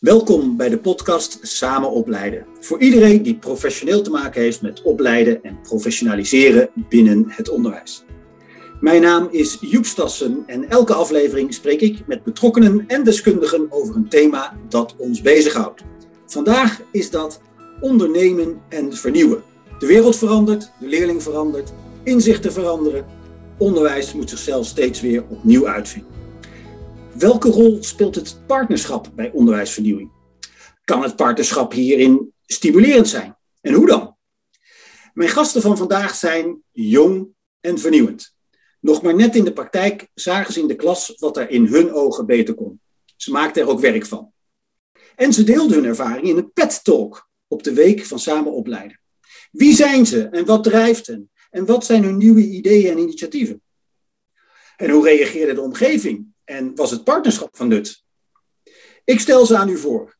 Welkom bij de podcast Samen Opleiden. Voor iedereen die professioneel te maken heeft met opleiden en professionaliseren binnen het onderwijs. Mijn naam is Joep Stassen en elke aflevering spreek ik met betrokkenen en deskundigen over een thema dat ons bezighoudt. Vandaag is dat ondernemen en vernieuwen. De wereld verandert, de leerling verandert, inzichten veranderen. Onderwijs moet zichzelf steeds weer opnieuw uitvinden. Welke rol speelt het partnerschap bij onderwijsvernieuwing? Kan het partnerschap hierin stimulerend zijn? En hoe dan? Mijn gasten van vandaag zijn jong en vernieuwend. Nog maar net in de praktijk zagen ze in de klas wat er in hun ogen beter kon. Ze maakten er ook werk van. En ze deelden hun ervaring in een pet talk op de week van samen opleiden. Wie zijn ze en wat drijft hen? En wat zijn hun nieuwe ideeën en initiatieven? En hoe reageerde de omgeving en was het partnerschap van nut? Ik stel ze aan u voor.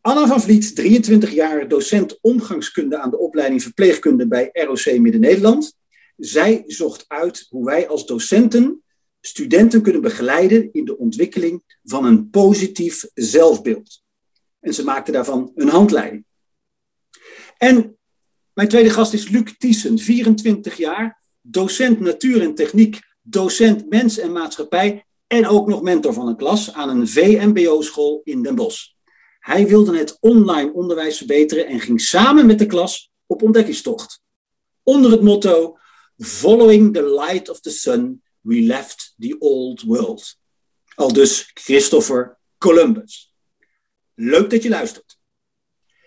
Anna van Vliet, 23 jaar docent omgangskunde aan de opleiding verpleegkunde bij ROC Midden-Nederland. Zij zocht uit hoe wij als docenten studenten kunnen begeleiden in de ontwikkeling van een positief zelfbeeld. En ze maakte daarvan een handleiding. En mijn tweede gast is Luc Thiessen, 24 jaar, docent natuur en techniek, docent mens en maatschappij en ook nog mentor van een klas aan een VMBO-school in Den Bosch. Hij wilde het online onderwijs verbeteren en ging samen met de klas op ontdekkingstocht. Onder het motto Following the light of the sun, we left the old world. Al dus Christopher Columbus. Leuk dat je luistert.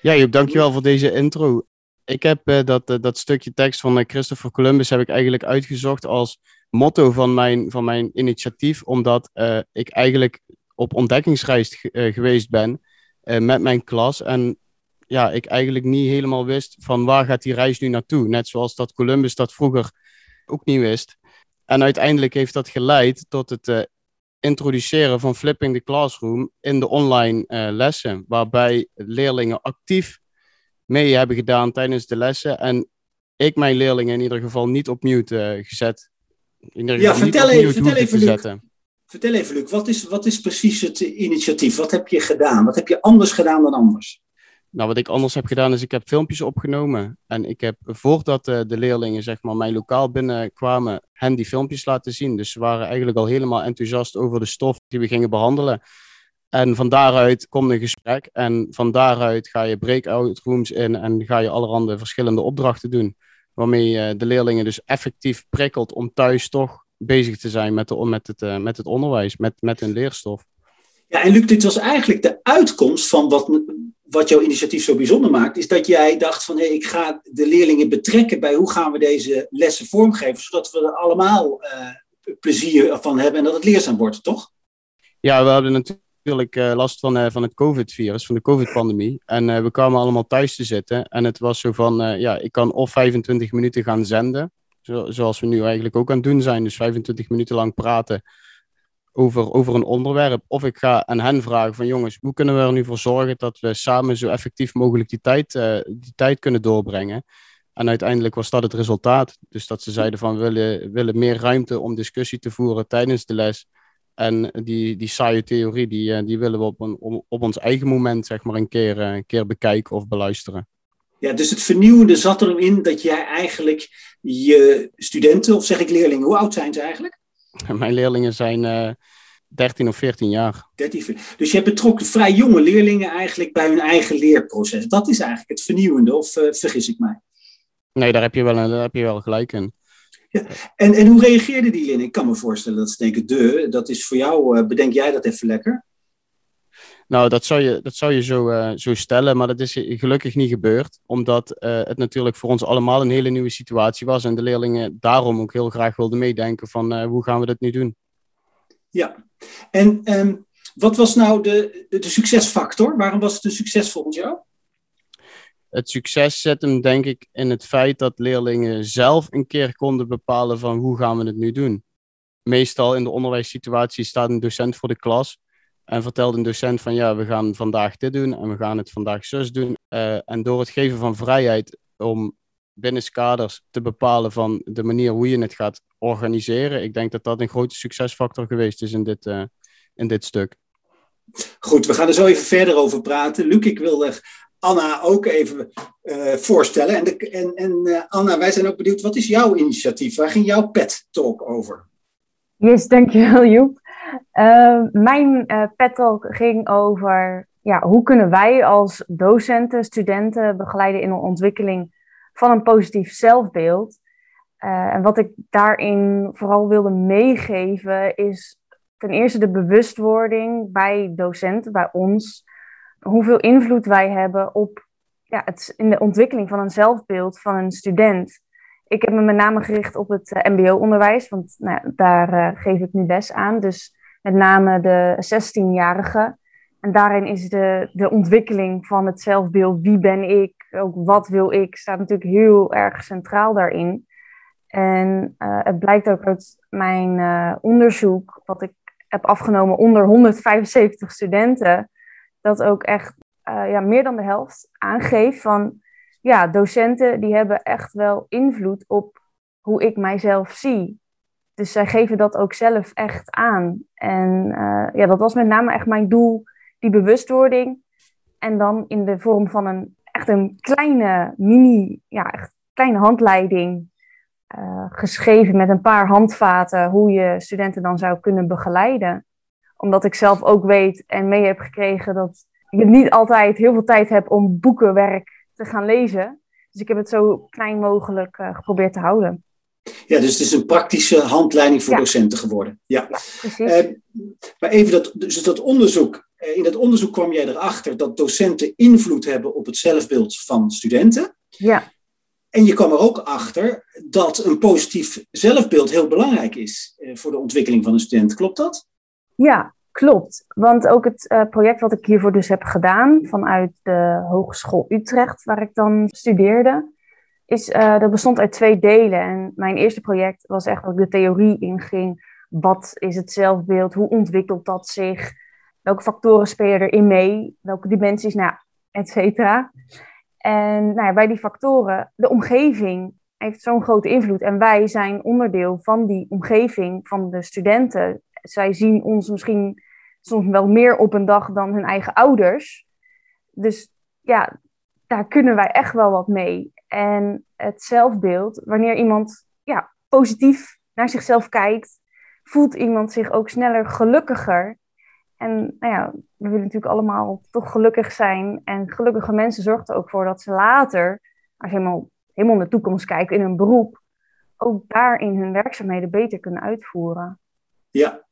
Ja, Joep, dankjewel voor deze intro. Ik heb uh, dat, uh, dat stukje tekst van uh, Christopher Columbus heb ik eigenlijk uitgezocht als motto van mijn, van mijn initiatief, omdat uh, ik eigenlijk op ontdekkingsreis uh, geweest ben uh, met mijn klas. En ja, ik eigenlijk niet helemaal wist van waar gaat die reis nu naartoe. Net zoals dat Columbus dat vroeger ook niet wist. En uiteindelijk heeft dat geleid tot het introduceren van Flipping the Classroom in de online lessen. Waarbij leerlingen actief mee hebben gedaan tijdens de lessen. En ik mijn leerlingen in ieder geval niet op mute gezet ja, vertel even, vertel even, Luc. Vertel even, Luc, wat is, wat is precies het initiatief? Wat heb je gedaan? Wat heb je anders gedaan dan anders? Nou, wat ik anders heb gedaan is, ik heb filmpjes opgenomen. En ik heb, voordat de, de leerlingen zeg maar, mijn lokaal binnenkwamen, hen die filmpjes laten zien. Dus ze waren eigenlijk al helemaal enthousiast over de stof die we gingen behandelen. En van daaruit komt een gesprek. En van daaruit ga je breakout rooms in en ga je allerhande verschillende opdrachten doen waarmee je de leerlingen dus effectief prikkelt om thuis toch bezig te zijn met, de, met, het, uh, met het onderwijs, met, met hun leerstof. Ja, en Luc, dit was eigenlijk de uitkomst van wat, wat jouw initiatief zo bijzonder maakt, is dat jij dacht van hé, hey, ik ga de leerlingen betrekken bij hoe gaan we deze lessen vormgeven, zodat we er allemaal uh, plezier van hebben en dat het leerzaam wordt, toch? Ja, we hadden natuurlijk natuurlijk uh, last van, uh, van het COVID-virus, van de COVID-pandemie. En uh, we kwamen allemaal thuis te zitten. En het was zo van, ja, ik kan of 25 minuten gaan zenden, zo, zoals we nu eigenlijk ook aan het doen zijn. Dus 25 minuten lang praten over, over een onderwerp. Of ik ga aan hen vragen van, jongens, hoe kunnen we er nu voor zorgen dat we samen zo effectief mogelijk die tijd, die tijd kunnen doorbrengen. En uiteindelijk was dat het resultaat. Dus dat ze zeiden van, we willen, willen meer ruimte om discussie te voeren tijdens de les en die, die saaie theorie, die, eh, die willen we op, een, op ons eigen moment zeg maar, een, keer, eh, een keer bekijken of beluisteren. Ja, dus het vernieuwende zat erin dat jij eigenlijk je studenten, of zeg ik leerlingen, hoe oud zijn ze eigenlijk? Mijn leerlingen zijn uh, eh, 13 of 14 jaar. 13, dus je betrokken vrij jonge leerlingen eigenlijk bij hun eigen leerproces. Dat is eigenlijk het vernieuwende, of uh, vergis ik mij? Nee, daar heb je wel, daar heb je wel gelijk in. Ja. En, en hoe reageerde die Lin? Ik kan me voorstellen dat ze denken, de, dat is voor jou, uh, bedenk jij dat even lekker? Nou, dat zou je, dat zou je zo, uh, zo stellen, maar dat is gelukkig niet gebeurd. Omdat uh, het natuurlijk voor ons allemaal een hele nieuwe situatie was. En de leerlingen daarom ook heel graag wilden meedenken van hoe gaan we dit nu doen? Ja, en um, wat was nou de, de, de succesfactor? Waarom was het een succes volgens jou? Het succes zit hem denk ik in het feit dat leerlingen zelf een keer konden bepalen van hoe gaan we het nu doen. Meestal in de onderwijssituatie staat een docent voor de klas en vertelt een docent van ja, we gaan vandaag dit doen en we gaan het vandaag zus doen. Uh, en door het geven van vrijheid om binnen kaders te bepalen van de manier hoe je het gaat organiseren, ik denk dat dat een grote succesfactor geweest is in dit, uh, in dit stuk. Goed, we gaan er zo even verder over praten. Luc, ik wil Anna ook even uh, voorstellen. En, de, en, en uh, Anna, wij zijn ook benieuwd, wat is jouw initiatief? Waar ging jouw pet talk over? Yes, dankjewel Joep. Uh, mijn pet talk ging over ja, hoe kunnen wij als docenten, studenten begeleiden in de ontwikkeling van een positief zelfbeeld. en wat ik daarin vooral wilde meegeven is ten eerste de bewustwording bij docenten, bij ons, hoeveel invloed wij hebben op ja, het, in de ontwikkeling van een zelfbeeld van een student. Ik heb me met name gericht op het uh, MBO-onderwijs, want nou, daar uh, geef ik nu les aan. Dus met name de 16-jarigen. En daarin is de, de ontwikkeling van het zelfbeeld, wie ben ik, ook wat wil ik, staat natuurlijk heel erg centraal daarin. En uh, het blijkt ook uit mijn onderzoek, wat ik heb afgenomen onder 175 studenten, dat ook echt uh, ja, meer dan de helft aangeeft van ja, docenten die hebben echt wel invloed op hoe ik mijzelf zie. Dus zij geven dat ook zelf echt aan. En uh, ja, dat was met name echt mijn doel, die bewustwording. En dan in de vorm van een echt een kleine mini, ja, echt kleine handleiding. Uh, geschreven met een paar handvaten hoe je studenten dan zou kunnen begeleiden omdat ik zelf ook weet en mee heb gekregen dat je niet altijd heel veel tijd hebt om boekenwerk te gaan lezen. Dus ik heb het zo klein mogelijk uh, geprobeerd te houden. Ja, dus het is een praktische handleiding voor docenten geworden. Ja, ja precies. Uh, maar even dat, dus dat onderzoek. Uh, in dat onderzoek kwam jij erachter dat docenten invloed hebben op het zelfbeeld van studenten. Ja. En je kwam er ook achter dat een positief zelfbeeld heel belangrijk is voor de ontwikkeling van een student. Klopt dat? Ja, klopt. Want ook het uh, project wat ik hiervoor dus heb gedaan vanuit de Hogeschool Utrecht, waar ik dan studeerde, is, uh, dat bestond uit twee delen. En mijn eerste project was echt dat ik de theorie inging. Wat is het zelfbeeld? Hoe ontwikkelt dat zich? Welke factoren spelen erin mee? Welke dimensies? Nou, et cetera. En nou ja, bij die factoren, de omgeving heeft zo'n grote invloed. En wij zijn onderdeel van die omgeving van de studenten zij zien ons misschien soms wel meer op een dag dan hun eigen ouders. Dus ja, daar kunnen wij echt wel wat mee. En het zelfbeeld, wanneer iemand ja, positief naar zichzelf kijkt, voelt iemand zich ook sneller gelukkiger. En nou ja, we willen natuurlijk allemaal toch gelukkig zijn. En gelukkige mensen zorgen er ook voor dat ze later, als ze helemaal, helemaal naar de toekomst kijken in hun beroep, ook daarin hun werkzaamheden beter kunnen uitvoeren. Ja,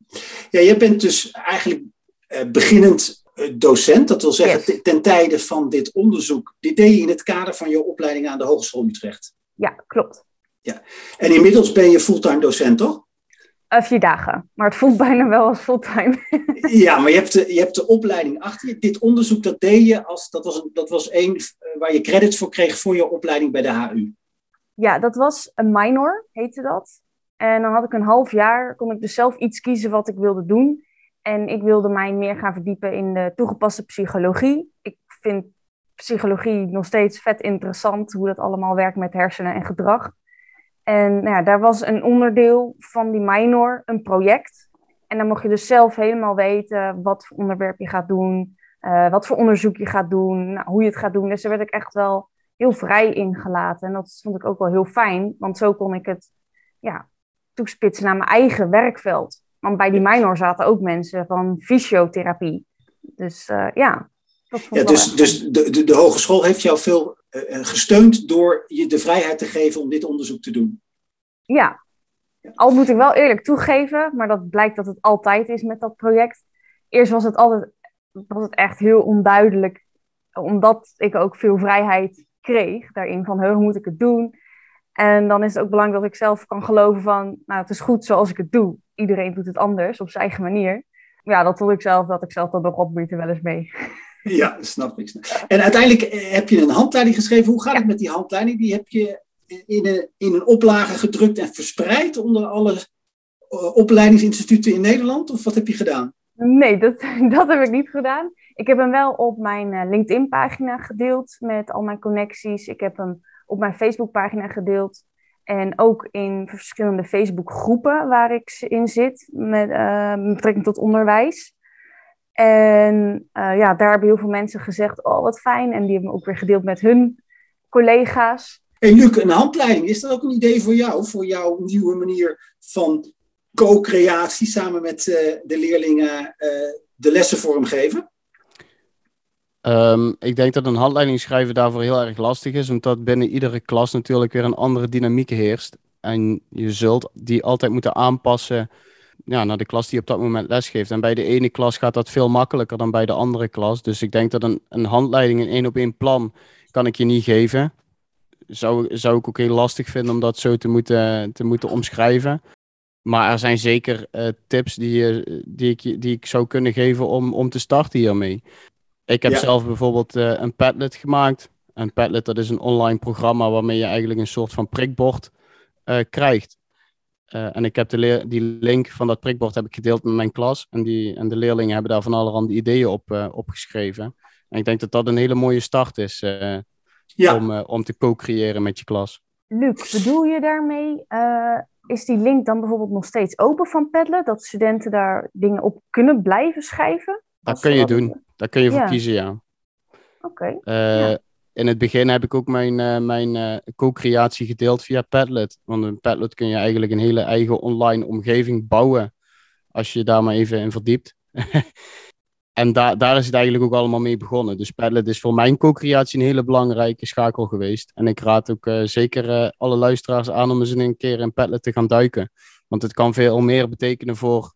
ja je bent dus eigenlijk uh, beginnend eh, docent. Dat wil zeggen, ten tijde van dit onderzoek. Dit deed je in het kader van je opleiding aan de Hogeschool Utrecht. Ja, klopt. Ja. En inmiddels ben je fulltime docent, toch? Uh, vier dagen, maar het voelt bijna wel als fulltime. ja, maar je hebt, de, je hebt de opleiding achter je. Dit onderzoek dat deed je als, dat was, dat was één waar je credits voor kreeg voor je opleiding bij de HU. Ja, dat was een minor, heette dat. En dan had ik een half jaar, kon ik dus zelf iets kiezen wat ik wilde doen. En ik wilde mij meer gaan verdiepen in de toegepaste psychologie. Ik vind psychologie nog steeds vet interessant, hoe dat allemaal werkt met hersenen en gedrag. En nou ja, daar was een onderdeel van die minor, een project. En dan mocht je dus zelf helemaal weten wat voor onderwerp je gaat doen, uh, wat voor onderzoek je gaat doen, nou, hoe je het gaat doen. Dus daar werd ik echt wel heel vrij in gelaten. En dat vond ik ook wel heel fijn, want zo kon ik het ja, toespitsen naar mijn eigen werkveld. Want bij die minor zaten ook mensen van fysiotherapie. Dus uh, ja. ja dus dus de, de, de, hogeschool heeft jou veel uh, gesteund door je de vrijheid te geven om dit onderzoek te doen. Ja. Al moet ik wel eerlijk toegeven, maar dat blijkt dat het altijd is met dat project. Eerst was het altijd was het echt heel onduidelijk, omdat ik ook veel vrijheid kreeg daarin van hoe moet ik het doen. En dan is het ook belangrijk dat ik zelf kan geloven van, nou, het is goed zoals ik het doe. Iedereen doet het anders, op zijn eigen manier. Ja, dat voel ik zelf, dat ik zelf dan nog er wel eens mee. Ja, snap ik. En uiteindelijk eh, heb je een handleiding geschreven. Hoe gaat het met die handleiding? Die heb je in een, in een oplage gedrukt en verspreid onder alle eh, opleidingsinstituten in Nederland? Of wat heb je gedaan? Nee, dat, dat heb ik niet gedaan. Ik heb hem wel op mijn eh, LinkedIn-pagina gedeeld met al mijn connecties. Ik heb hem op mijn Facebookpagina gedeeld. En ook in verschillende Facebookgroepen waar ik in zit met uh, betrekking tot onderwijs. En ja, daar hebben heel veel mensen gezegd, oh wat fijn. En die hebben ook weer gedeeld met hun collega's. Hey Luc, een handleiding, is dat ook een idee voor jou? Voor jouw nieuwe manier van co-creatie samen met de leerlingen de lessen vormgeven? Um, ik denk dat een handleiding schrijven daarvoor heel erg lastig is, omdat binnen iedere klas natuurlijk weer een andere dynamiek heerst. En je zult die altijd moeten aanpassen ja, naar de klas die op dat moment lesgeeft. En bij de ene klas gaat dat veel makkelijker dan bij de andere klas. Dus ik denk dat een, een handleiding, een één op één plan, kan ik je niet geven. Zou, zou ik ook heel lastig vinden om dat zo te moeten, te moeten omschrijven. Maar er zijn zeker uh, tips die, die, ik, die ik zou kunnen geven om, om te starten hiermee. Ik heb zelf bijvoorbeeld uh, een Padlet gemaakt. Een Padlet dat is een online programma waarmee je eigenlijk een soort van prikbord uh, krijgt. en ik heb de die link van dat prikbord heb ik gedeeld met mijn klas. En, die, en de leerlingen hebben daar van allerhande ideeën op opgeschreven. En ik denk dat dat een hele mooie start is ja. om, om te co-creëren met je klas. Luc, bedoel je daarmee is die link dan bijvoorbeeld nog steeds open van Padlet? Dat studenten daar dingen op kunnen blijven schrijven? Dat kun je doen. Daar kun je voor kiezen, ja. Oké. Eh, in het begin heb ik ook mijn, uh, mijn uh, co-creatie gedeeld via Padlet. Want in Padlet kun je eigenlijk een hele eigen online omgeving bouwen. Als je daar maar even in verdiept. en daar daar is het eigenlijk ook allemaal mee begonnen. Dus Padlet is voor mijn co-creatie een hele belangrijke schakel geweest. En ik raad ook zeker alle luisteraars aan om eens een keer in Padlet te gaan duiken. Want het kan veel meer betekenen voor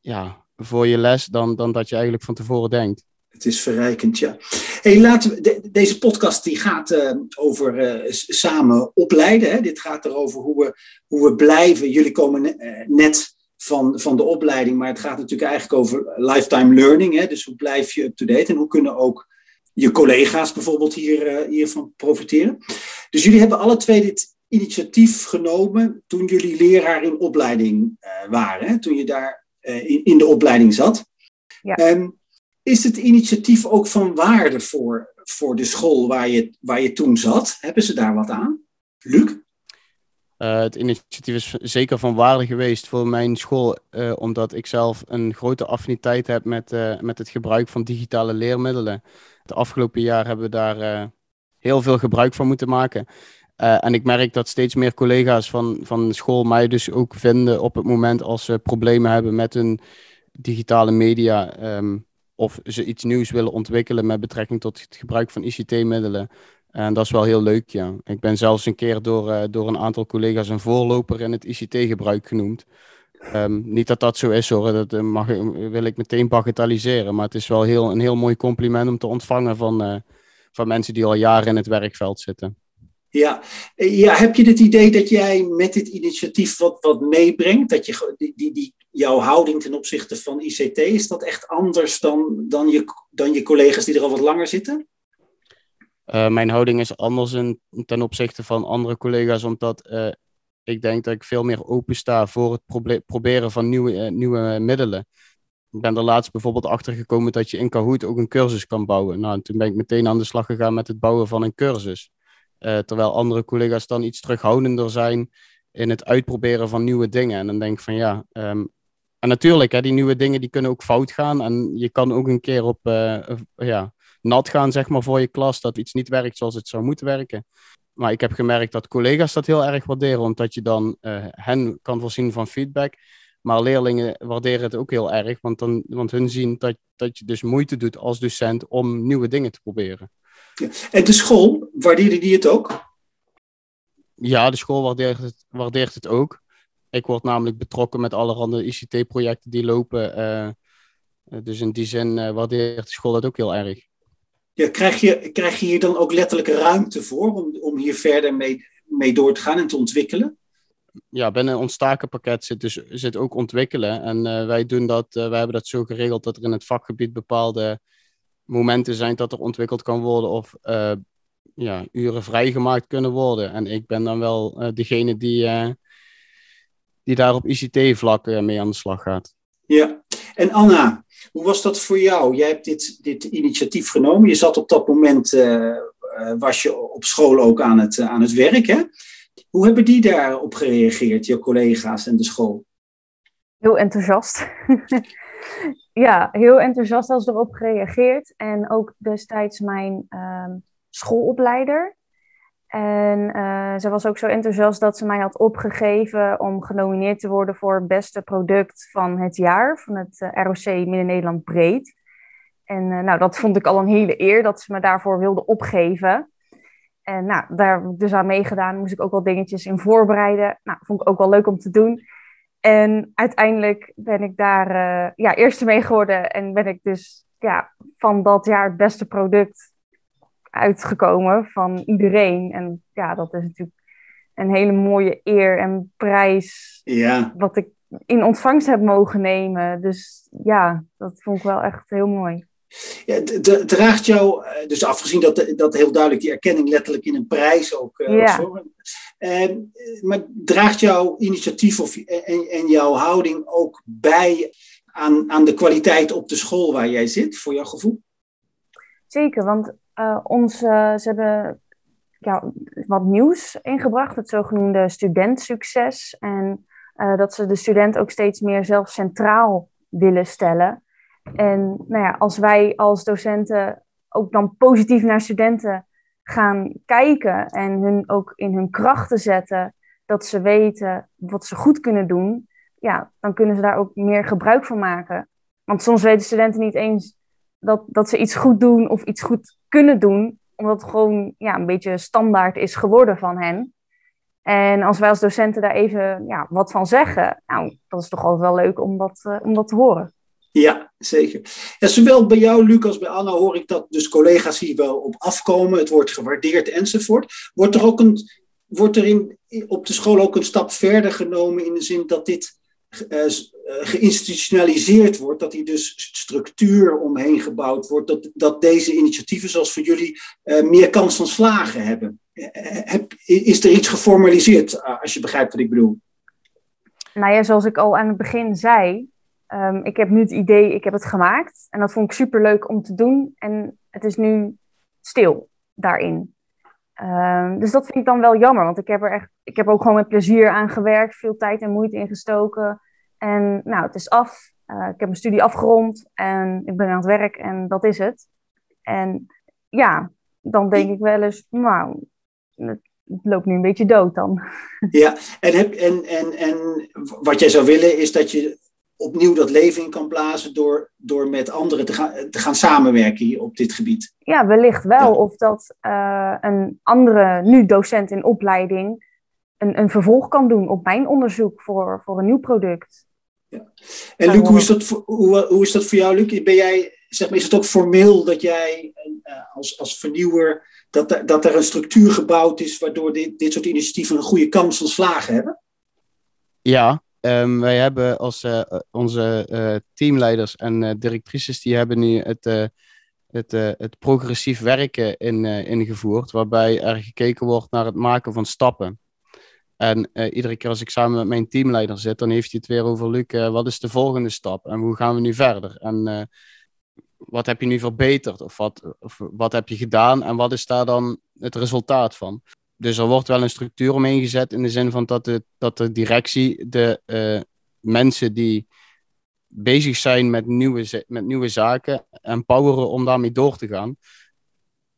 ja, voor je les dan, dan dat je eigenlijk van tevoren denkt. Het is verrijkend, ja. Hey, laten we, deze podcast die gaat uh, over uh, samen opleiden. Hè? Dit gaat erover hoe we, hoe we blijven. Jullie komen uh, net van, van de opleiding, maar het gaat natuurlijk eigenlijk over lifetime learning. Hè? Dus hoe blijf je up-to-date en hoe kunnen ook je collega's bijvoorbeeld hier, hiervan profiteren. Dus jullie hebben alle twee dit initiatief genomen toen jullie leraar in opleiding waren. Hè? Toen je daar eh, in, in de opleiding zat. Ja. Ehm, is het initiatief ook van waarde voor, voor de school waar je, waar je toen zat? Hebben ze daar wat aan? Luc? Uh, het initiatief is zeker van waarde geweest voor mijn school, uh, omdat ik zelf een grote affiniteit heb met, uh, met het gebruik van digitale leermiddelen. Het afgelopen jaar hebben we daar heel veel gebruik van moeten maken. Uh, en ik merk dat steeds meer collega's van, van school mij dus ook vinden op het moment als ze problemen hebben met hun digitale media. Um, of ze iets nieuws willen ontwikkelen met betrekking tot het gebruik van ICT-middelen. En dat is wel heel leuk, ja. Ik ben zelfs een keer door, uh, door een aantal collega's een voorloper in het ICT-gebruik genoemd. Um, niet dat dat zo is hoor, dat uh, mag, wil ik meteen bagatelliseren. Maar het is wel heel, een heel mooi compliment om te ontvangen van, van mensen die al jaren in het werkveld zitten. Ja. ja, heb je het idee dat jij met dit initiatief wat, wat meebrengt? Dat je, die, die, jouw houding ten opzichte van ICT, is dat echt anders dan, dan, je, dan je collega's die er al wat langer zitten? Uh, mijn houding is anders ten opzichte van andere collega's, omdat uh, ik denk dat ik veel meer open sta voor het proberen van nieuwe, nieuwe middelen. Ik ben er laatst bijvoorbeeld achter gekomen dat je in Kahoot ook een cursus kan bouwen. Nou, toen ben ik meteen aan de slag gegaan met het bouwen van een cursus. Uh, terwijl andere collega's dan iets terughoudender zijn in het uitproberen van nieuwe dingen. En dan denk ik van ja. Um, en natuurlijk, hè, die nieuwe dingen die kunnen ook fout gaan. En je kan ook een keer op uh, ja, nat gaan, zeg maar, voor je klas. Dat iets niet werkt zoals het zou moeten werken. Maar ik heb gemerkt dat collega's dat heel erg waarderen, omdat je dan uh, hen kan voorzien van feedback. Maar leerlingen waarderen het ook heel erg, want, dan, want hun zien dat, dat je dus moeite doet als docent om nieuwe dingen te proberen. En de school, waardeerde die het ook? Ja, de school waardeert het, waardeert het ook. Ik word namelijk betrokken met allerhande ICT-projecten die lopen. Uh, dus in die zin uh, waardeert de school dat ook heel erg. Ja, krijg, je, krijg je hier dan ook letterlijk ruimte voor om, om hier verder mee, mee door te gaan en te ontwikkelen? Ja, binnen ons takenpakket zit, dus, zit ook ontwikkelen. En uh, wij, doen dat, wij hebben dat zo geregeld dat er in het vakgebied bepaalde momenten zijn dat er ontwikkeld kan worden of uh, ja, uren vrijgemaakt kunnen worden. En ik ben dan wel degene die, die daar op ICT-vlak mee aan de slag gaat. Ja, en Anna, hoe was dat voor jou? Jij hebt dit, dit initiatief genomen. Je zat op dat moment, was je op school ook aan het, aan het werk. Hè? Hoe hebben die daarop gereageerd, je collega's en de school? Heel enthousiast. ja, heel enthousiast als erop gereageerd. En ook destijds mijn ehm, schoolopleider. En uh, ze was ook zo enthousiast dat ze mij had opgegeven om genomineerd te worden voor het beste product van het jaar van het uh, ROC Midden-Nederland Breed. En uh, nou, dat vond ik al een hele eer dat ze me daarvoor wilde opgeven. En nou, daar heb ik dus aan meegedaan. Moest ik ook wel dingetjes in voorbereiden. Nou, vond ik ook wel leuk om te doen. En uiteindelijk ben ik daar ja, eerste mee geworden. En ben ik dus ja, van dat jaar het beste product uitgekomen van iedereen. En ja, dat is natuurlijk een hele mooie eer en prijs. Ja. Wat ik in ontvangst heb mogen nemen. Dus ja, dat vond ik wel echt heel mooi. Ja, draagt jou, eh, dus afgezien dat, dat heel duidelijk die erkenning letterlijk in een prijs ook uh, ja. Uh, maar draagt jouw initiatief of, en, en jouw houding ook bij aan, aan de kwaliteit op de school waar jij zit, voor jouw gevoel? Zeker, want uh, ons, ze hebben ja, wat nieuws ingebracht, het zogenoemde studentsucces. En uh, dat ze de student ook steeds meer zelf centraal willen stellen. En nou ja, als wij als docenten ook dan positief naar studenten gaan kijken en hun ook in hun krachten zetten, dat ze weten wat ze goed kunnen doen, ja, dan kunnen ze daar ook meer gebruik van maken. Want soms weten studenten niet eens dat, dat ze iets goed doen of iets goed kunnen doen, omdat het gewoon ja, een beetje standaard is geworden van hen. En als wij als docenten daar even ja, wat van zeggen, nou, dat is toch altijd wel leuk om dat, uh, om dat te horen. Ja, zeker. En zowel bij jou, Lucas, bij Anna hoor ik dat dus collega's hier wel op afkomen. Het wordt gewaardeerd enzovoort. Wordt er ook een, wordt er in, op de school ook een stap verder genomen in de zin dat dit uh, geïnstitutionaliseerd wordt, dat hier dus structuur omheen gebouwd wordt, dat, dat deze initiatieven zoals voor jullie uh, meer kans van slagen hebben. Heb, is er iets geformaliseerd, als je begrijpt wat ik bedoel? Nou ja, zoals ik al aan het begin zei, um, ik heb nu het idee, ik heb het gemaakt en dat vond ik super leuk om te doen en het is nu stil daarin. Um, dus dat vind ik dan wel jammer, want ik heb er echt, ik heb ook gewoon met plezier aan gewerkt, veel tijd en moeite ingestoken. En nou, het is af. Uh, ik heb mijn studie afgerond en ik ben aan het werk en dat is het. En ja, dan denk ik wel eens, nou, het, loopt nu een beetje dood dan. Ja, en, heb, en, en, en wat jij zou willen is dat je opnieuw dat leven in kan blazen door, door met anderen te gaan, te gaan samenwerken hier op dit gebied. Ja, wellicht wel. Of dat uh, een andere, nu docent in opleiding, een, een vervolg kan doen op mijn onderzoek voor, voor een nieuw product. Ja. En Luc, hoe is, dat voor, hoe, hoe is dat voor jou, Luc? Ben jij, zeg maar, is het ook formeel dat jij uh, als, als vernieuwer, dat, er, dat er een structuur gebouwd is waardoor dit, dit soort initiatieven een goede kans van slagen hebben? Ja, Um, wij hebben als uh, onze uh, teamleiders en directrices, die hebben nu het, het, het progressief werken in, ingevoerd, waarbij er gekeken wordt naar het maken van stappen. En iedere keer als ik samen met mijn teamleider zit, dan heeft hij het weer over, Luc, wat is de volgende stap en hoe gaan we nu verder? En wat heb je nu verbeterd of wat, of wat heb je gedaan en wat is daar dan het resultaat van? Dus er wordt wel een structuur omheen gezet in de zin van dat de, dat de directie de uh, mensen die bezig zijn met nieuwe, met nieuwe zaken empoweren om daarmee door te gaan.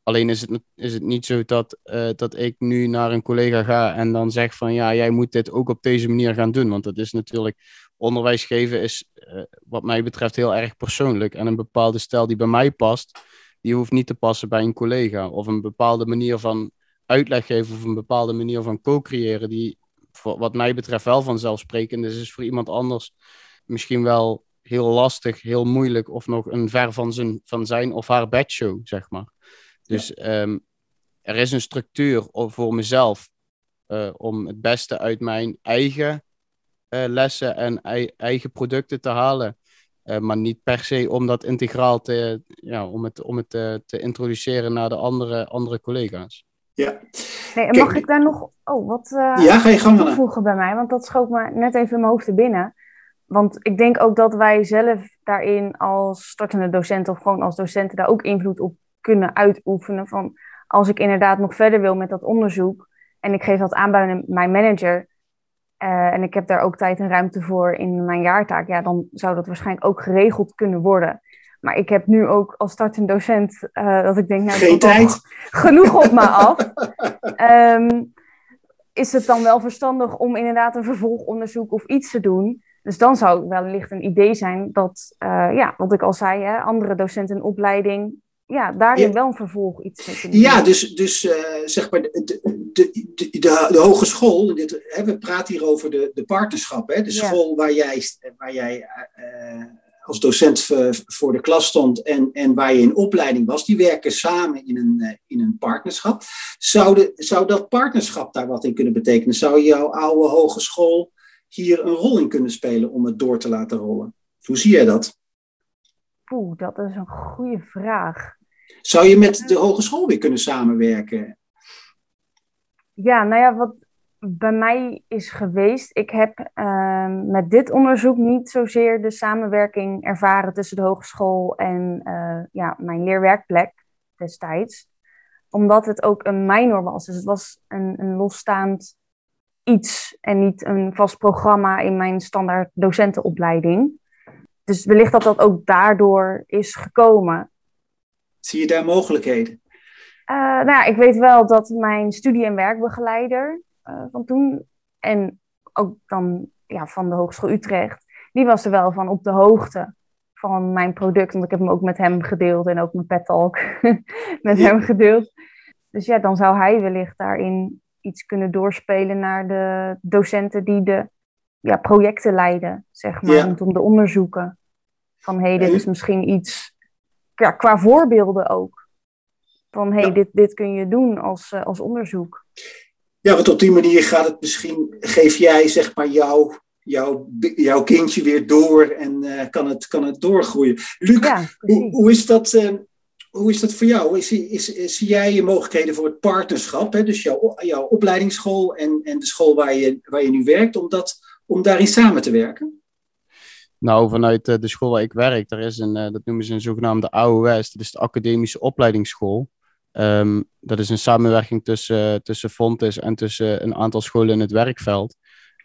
Alleen is het, is het niet zo dat, uh, dat ik nu naar een collega ga en dan zeg van ja, jij moet dit ook op deze manier gaan doen. Want dat is natuurlijk, onderwijs geven is uh, wat mij betreft heel erg persoonlijk. En een bepaalde stijl die bij mij past, die hoeft niet te passen bij een collega. Of een bepaalde manier van uitleg geven of een bepaalde manier van co-creëren, die voor, wat mij betreft wel vanzelfsprekend is, is voor iemand anders misschien wel heel lastig, heel moeilijk of nog een ver van zijn, van zijn of haar bedshow, zeg maar. Dus ehm, er is een structuur voor mezelf uh, om het beste uit mijn eigen uh, lessen en eigen producten te halen. Uh, maar niet per se om dat integraal te, ja, om het, om het te, te introduceren naar de andere, andere collega's. Ja. Nee, mag ik daar nog oh, wat uh, ja, ga je gang toevoegen bij mij? Want dat schoot me net even in mijn hoofd te binnen. Want ik denk ook dat wij zelf daarin als startende docenten of gewoon als docenten daar ook invloed op kunnen uitoefenen. Van als ik inderdaad nog verder wil met dat onderzoek en ik geef dat aan bij mijn manager. uh, en ik heb daar ook tijd en ruimte voor in mijn jaartaak, ja, dan zou dat waarschijnlijk ook geregeld kunnen worden. Maar ik heb nu ook als startend docent uh, dat ik denk, nou, Geen tijd. genoeg op me af. um, is het dan wel verstandig om inderdaad een vervolgonderzoek of iets te doen? Dus dan zou het wellicht een idee zijn dat, uh, ja, wat ik al zei, hè, andere docenten in opleiding, ja, daarin ja. wel een vervolg iets mee kunnen Ja, dus, dus uh, zeg maar, de, de, de, de, de hogeschool, dit, hè, we praten hier over de, de partnerschap, hè, de ja. school waar jij, waar jij uh, als docent voor de klas stond en, en waar je in opleiding was, die werken samen in een, in een partnerschap. Zou, de, zou dat partnerschap daar wat in kunnen betekenen? Zou jouw oude hogeschool hier een rol in kunnen spelen om het door te laten rollen? Hoe zie jij dat? Oeh, dat is een goede vraag. Zou je met de hogeschool weer kunnen samenwerken? Ja, nou ja, wat bij mij is geweest, ik heb uh, met dit onderzoek niet zozeer de samenwerking ervaren tussen de hogeschool en uh, ja, mijn leerwerkplek destijds. Omdat het ook een minor was. Dus het was een, een losstaand iets en niet een vast programma in mijn standaard docentenopleiding. Dus wellicht dat dat ook daardoor is gekomen. Zie je daar mogelijkheden? Uh, nou ja, ik weet wel dat mijn studie- en werkbegeleider uh, van toen, en ook dan ja, van de Hogeschool Utrecht, die was er wel van op de hoogte van mijn product. Want ik heb hem ook met hem gedeeld en ook mijn pet talk met ja. hem gedeeld. Dus ja, dan zou hij wellicht daarin iets kunnen doorspelen naar de docenten die de ja, projecten leiden, zeg maar, ja. rondom de onderzoeken. Van hé, hey, dit is misschien iets ja, qua voorbeelden ook. Van hé, hey, dit, dit kun je doen als, uh, als onderzoek. Ja, want op die manier gaat het misschien, geef jij zeg maar jouw, jouw, jouw kindje weer door en uh, kan, het, kan het doorgroeien. Luc, ja, hoe, hoe, is dat, uh, hoe is dat voor jou? Is, is, is, zie jij je mogelijkheden voor het partnerschap, hè? dus jouw, jouw opleidingsschool en, en de school waar je, waar je nu werkt, om, dat, om daarin samen te werken? Nou, vanuit de school waar ik werk, daar is een, dat noemen ze een zogenaamde AOS, dat is de Academische Opleidingsschool. Um, dat is een samenwerking tussen, tussen Fontes en tussen een aantal scholen in het werkveld.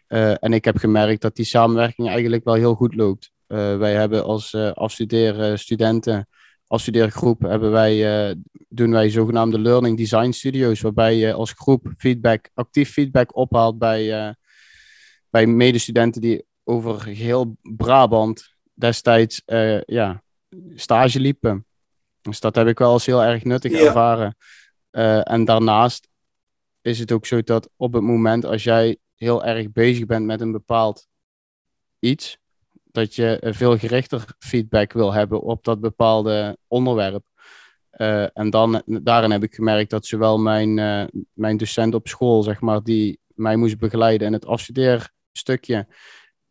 Uh, en ik heb gemerkt dat die samenwerking eigenlijk wel heel goed loopt. Uh, wij hebben als uh, afstudeerstudenten, afstudeergroep, hebben wij, doen wij zogenaamde learning design studios, waarbij je als groep feedback, actief feedback ophaalt bij, bij medestudenten die over geheel Brabant destijds ja, stage liepen. Dus dat heb ik wel als heel erg nuttig ja. ervaren. Uh, en daarnaast is het ook zo dat op het moment als jij heel erg bezig bent met een bepaald iets, dat je veel gerichter feedback wil hebben op dat bepaalde onderwerp. Uh, en dan, daarin heb ik gemerkt dat zowel mijn, uh, mijn docent op school, zeg maar, die mij moest begeleiden in het afstudeerstukje,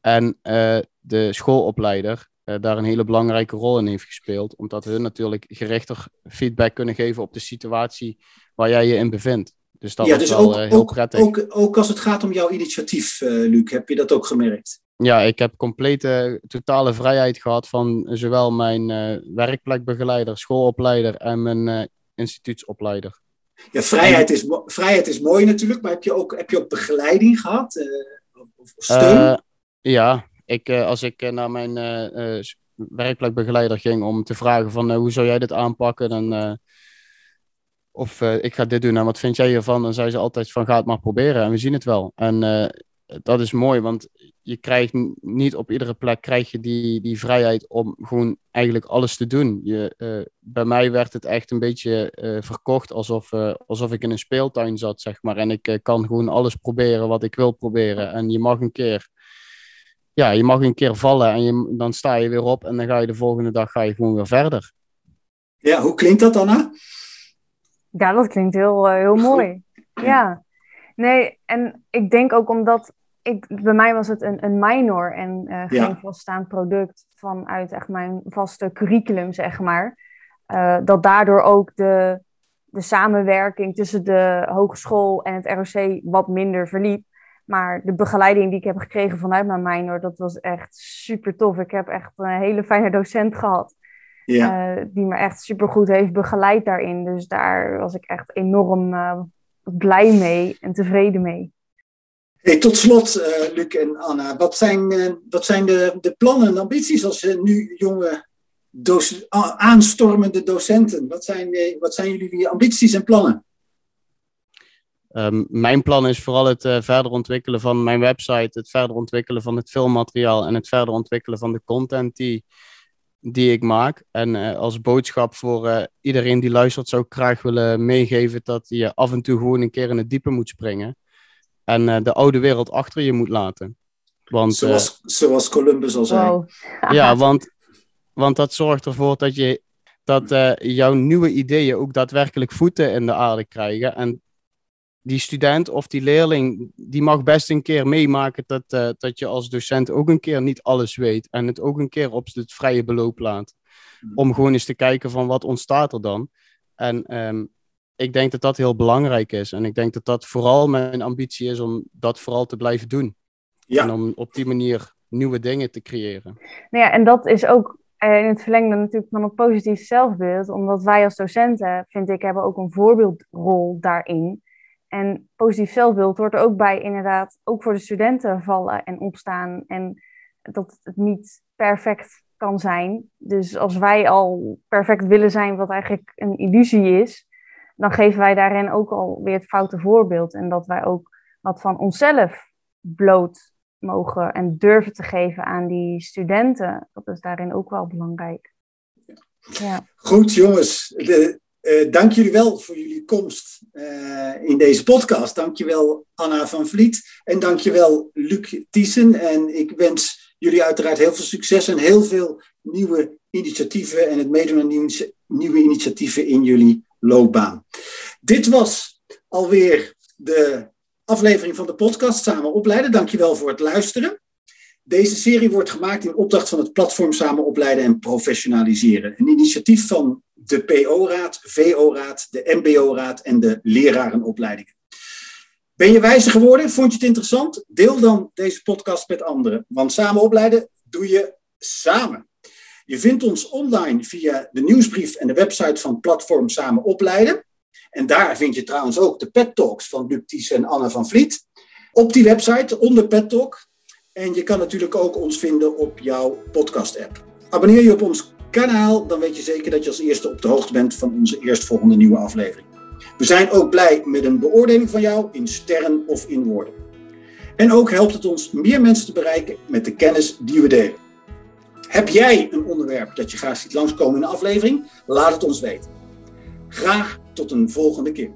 en de schoolopleider, daar een hele belangrijke rol in heeft gespeeld. Omdat hun natuurlijk gerichter feedback kunnen geven op de situatie waar jij je in bevindt. Dus dat ja, is dus wel ook, uh, heel ook, prettig. Ook, ook als het gaat om jouw initiatief, uh, Luc, heb je dat ook gemerkt? Ja, ik heb complete, totale vrijheid gehad van zowel mijn werkplekbegeleider, schoolopleider en mijn instituutsopleider. Ja, vrijheid is, vrijheid is mooi natuurlijk, maar heb je ook, heb je ook begeleiding gehad? of steun? ja, ik, als ik naar mijn uh, werkplekbegeleider ging om te vragen van hoe zou jij dit aanpakken, dan, of ik ga dit doen en wat vind jij hiervan, dan zei ze altijd van ga het maar proberen en we zien het wel. En dat is mooi, want je krijgt niet op iedere plek krijg je die, die vrijheid om gewoon eigenlijk alles te doen. Je, bij mij werd het echt een beetje verkocht alsof, alsof ik in een speeltuin zat, zeg maar. En ik kan gewoon alles proberen wat ik wil proberen. En je mag een keer ja, je mag een keer vallen en je, dan sta je weer op en dan ga je de volgende dag ga je gewoon weer verder. Ja, hoe klinkt dat, Anna? Ja, dat klinkt heel, uh, heel mooi. Ja, nee, en ik denk ook omdat ik, bij mij was het een, een minor en uh, geen ja. vaststaand product vanuit echt mijn vaste curriculum, zeg maar. Uh, dat daardoor ook de, de samenwerking tussen de hogeschool en het ROC wat minder verliep. Maar de begeleiding die ik heb gekregen vanuit mijn minor, dat was echt super tof. Ik heb echt een hele fijne docent gehad. Ja. Uh, die me echt super goed heeft begeleid daarin. Dus daar was ik echt enorm uh, blij mee en tevreden mee. Hey, tot slot, uh, Luc en Anna, wat zijn, wat zijn de, de plannen en ambities als nu jonge aanstormende docenten? Wat zijn, wat zijn jullie ambities en plannen? Um, mijn plan is vooral het verder ontwikkelen van mijn website, het verder ontwikkelen van het filmmateriaal en het verder ontwikkelen van de content die, die ik maak. En als boodschap voor iedereen die luistert, zou ik graag willen meegeven dat je af en toe gewoon een keer in het diepe moet springen en uh, de oude wereld achter je moet laten. Want, zoals, uh, zoals Columbus al zei. Wow. ja, want, want dat zorgt ervoor dat, je, dat uh, jouw nieuwe ideeën ook daadwerkelijk voeten in de aarde krijgen. En die student of die leerling, die mag best een keer meemaken dat, dat je als docent ook een keer niet alles weet. En het ook een keer op het vrije beloop laat. Hmm. Om gewoon eens te kijken van wat ontstaat er dan. En um, ik denk dat dat heel belangrijk is. En ik denk dat dat vooral mijn ambitie is om dat vooral te blijven doen. Ja. En om op die manier nieuwe dingen te creëren. Nou ja, en dat is ook eh, in het verlengde natuurlijk van een positief zelfbeeld. Omdat wij als docenten, vind ik, hebben ook een voorbeeldrol daarin. En positief zelfbeeld hoort er ook bij inderdaad ook voor de studenten vallen en opstaan. En dat het niet perfect kan zijn. Dus als wij al perfect willen zijn, wat eigenlijk een illusie is, dan geven wij daarin ook alweer het foute voorbeeld. En dat wij ook wat van onszelf bloot mogen en durven te geven aan die studenten. Dat is daarin ook wel belangrijk. Ja. Goed, jongens. De, uh, dank jullie wel voor jullie komst uh, in deze podcast. Dank je wel, Anna van Vliet. En dank je wel, Luc Thiessen. En ik wens jullie uiteraard heel veel succes en heel veel nieuwe initiatieven en het meedoen aan nieuwe, nieuwe initiatieven in jullie loopbaan. Dit was alweer de aflevering van de podcast Samen Opleiden. Dankjewel voor het luisteren. Deze serie wordt gemaakt in opdracht van het platform Samen Opleiden en Professionaliseren. Een initiatief van de PO-raad, VO-raad, de MBO-raad en de lerarenopleidingen. Ben je wijzer geworden? Vond je het interessant? Deel dan deze podcast met anderen. Want samen opleiden doe je samen. Je vindt ons online via de nieuwsbrief en de website van Platform Samen Opleiden. En daar vind je trouwens ook de Pet Talks van Luc en Anne van Vliet. Op die website onder Pet Talk. En je kan natuurlijk ook ons vinden op jouw podcast-app. Abonneer je op ons kanaal, dan weet je zeker dat je als eerste op de hoogte bent van onze eerstvolgende nieuwe aflevering. We zijn ook blij met een beoordeling van jou in sterren of in woorden. En ook helpt het ons meer mensen te bereiken met de kennis die we delen. Heb jij een onderwerp dat je graag ziet langskomen in een aflevering? Laat het ons weten. Graag tot een volgende keer.